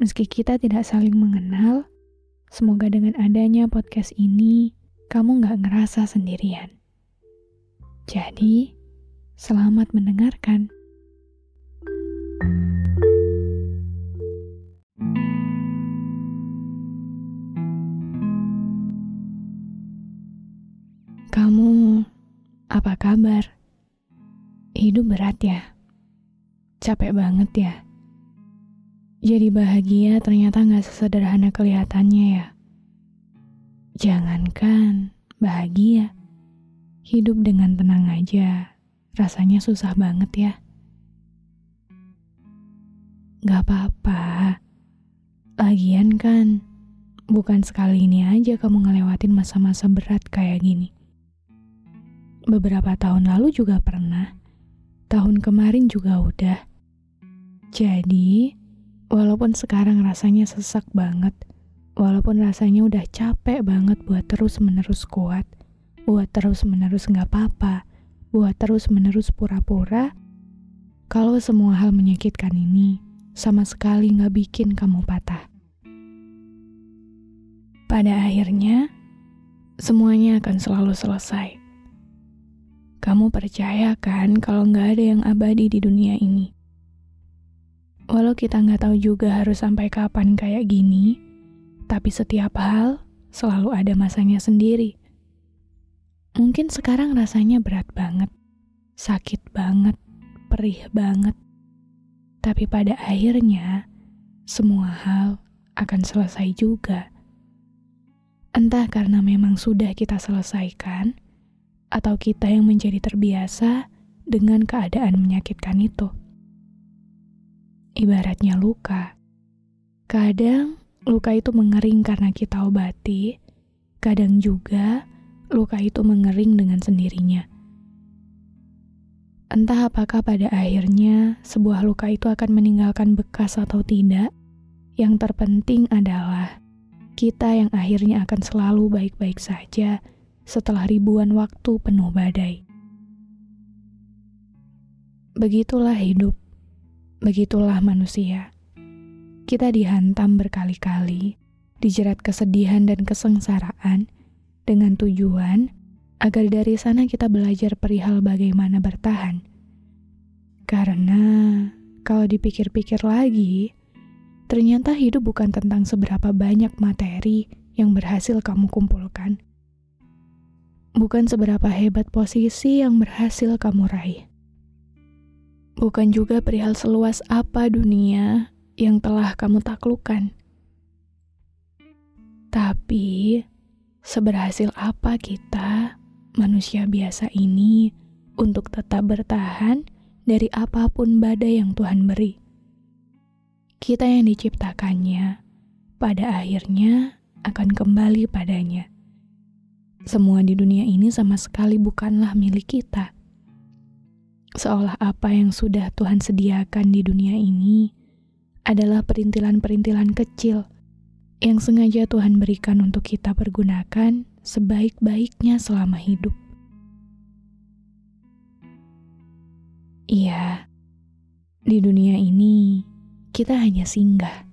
Meski kita tidak saling mengenal, semoga dengan adanya podcast ini, kamu gak ngerasa sendirian. Jadi, selamat mendengarkan. Kamu, apa kabar? Hidup berat ya? Capek banget ya? Jadi bahagia ternyata gak sesederhana kelihatannya ya. Jangankan bahagia, hidup dengan tenang aja rasanya susah banget ya. Gak apa-apa, lagian kan bukan sekali ini aja kamu ngelewatin masa-masa berat kayak gini. Beberapa tahun lalu juga pernah, tahun kemarin juga udah. Jadi, walaupun sekarang rasanya sesak banget, walaupun rasanya udah capek banget buat terus-menerus kuat, buat terus-menerus nggak apa-apa, buat terus-menerus pura-pura, kalau semua hal menyakitkan ini sama sekali nggak bikin kamu patah. Pada akhirnya, semuanya akan selalu selesai. Kamu percaya kan kalau nggak ada yang abadi di dunia ini? Walau kita nggak tahu juga harus sampai kapan kayak gini, tapi setiap hal selalu ada masanya sendiri. Mungkin sekarang rasanya berat banget, sakit banget, perih banget. Tapi pada akhirnya, semua hal akan selesai juga. Entah karena memang sudah kita selesaikan, atau kita yang menjadi terbiasa dengan keadaan menyakitkan itu ibaratnya luka. Kadang luka itu mengering karena kita obati, kadang juga luka itu mengering dengan sendirinya. Entah apakah pada akhirnya sebuah luka itu akan meninggalkan bekas atau tidak, yang terpenting adalah kita yang akhirnya akan selalu baik-baik saja setelah ribuan waktu penuh badai. Begitulah hidup. Begitulah manusia. Kita dihantam berkali-kali, dijerat kesedihan dan kesengsaraan, dengan tujuan agar dari sana kita belajar perihal bagaimana bertahan. Karena kalau dipikir-pikir lagi, ternyata hidup bukan tentang seberapa banyak materi yang berhasil kamu kumpulkan. Bukan seberapa hebat posisi yang berhasil kamu raih bukan juga perihal seluas apa dunia yang telah kamu taklukkan. Tapi, seberhasil apa kita, manusia biasa ini, untuk tetap bertahan dari apa pun badai yang Tuhan beri. Kita yang diciptakannya, pada akhirnya akan kembali padanya. Semua di dunia ini sama sekali bukanlah milik kita seolah apa yang sudah Tuhan sediakan di dunia ini adalah perintilan-perintilan kecil yang sengaja Tuhan berikan untuk kita pergunakan sebaik-baiknya selama hidup. Iya, di dunia ini kita hanya singgah.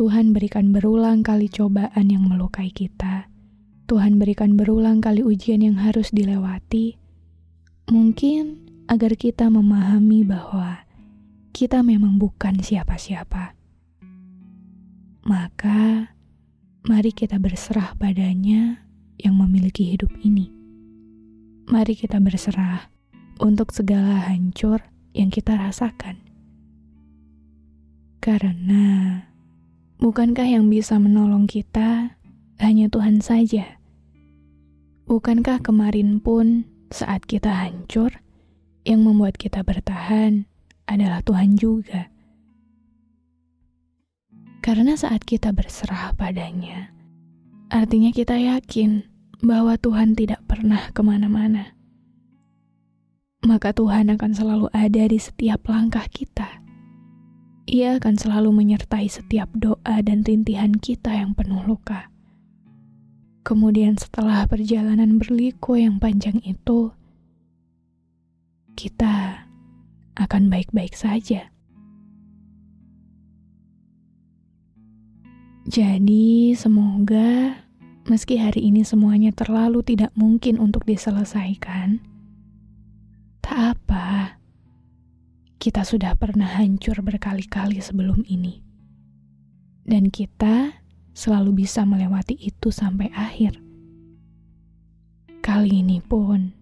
Tuhan berikan berulang kali cobaan yang melukai kita Tuhan berikan berulang kali ujian yang harus dilewati, mungkin agar kita memahami bahwa kita memang bukan siapa-siapa. Maka, mari kita berserah padanya yang memiliki hidup ini. Mari kita berserah untuk segala hancur yang kita rasakan. Karena, bukankah yang bisa menolong kita hanya Tuhan saja? Bukankah kemarin pun saat kita hancur, yang membuat kita bertahan adalah Tuhan juga. Karena saat kita berserah padanya, artinya kita yakin bahwa Tuhan tidak pernah ke mana-mana. Maka Tuhan akan selalu ada di setiap langkah kita. Ia akan selalu menyertai setiap doa dan rintihan kita yang penuh luka. Kemudian setelah perjalanan berliku yang panjang itu, kita akan baik-baik saja. Jadi, semoga meski hari ini semuanya terlalu tidak mungkin untuk diselesaikan, tak apa. Kita sudah pernah hancur berkali-kali sebelum ini, dan kita selalu bisa melewati itu sampai akhir. Kali ini pun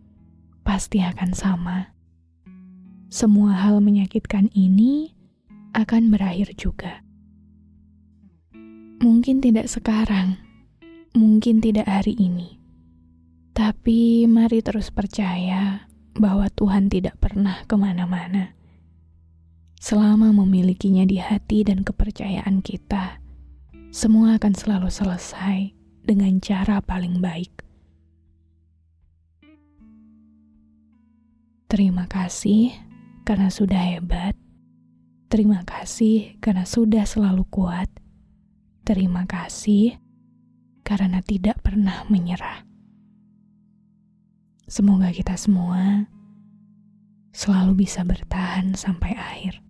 pasti akan sama. Semua hal menyakitkan ini akan berakhir juga. Mungkin tidak sekarang, mungkin tidak hari ini, tapi mari terus percaya bahwa Tuhan tidak pernah ke mana-mana. Selama memilikinya di hati dan kepercayaan kita, semua akan selalu selesai dengan cara paling baik. Terima kasih karena sudah hebat. Terima kasih karena sudah selalu kuat. Terima kasih karena tidak pernah menyerah. Semoga kita semua selalu bisa bertahan sampai akhir.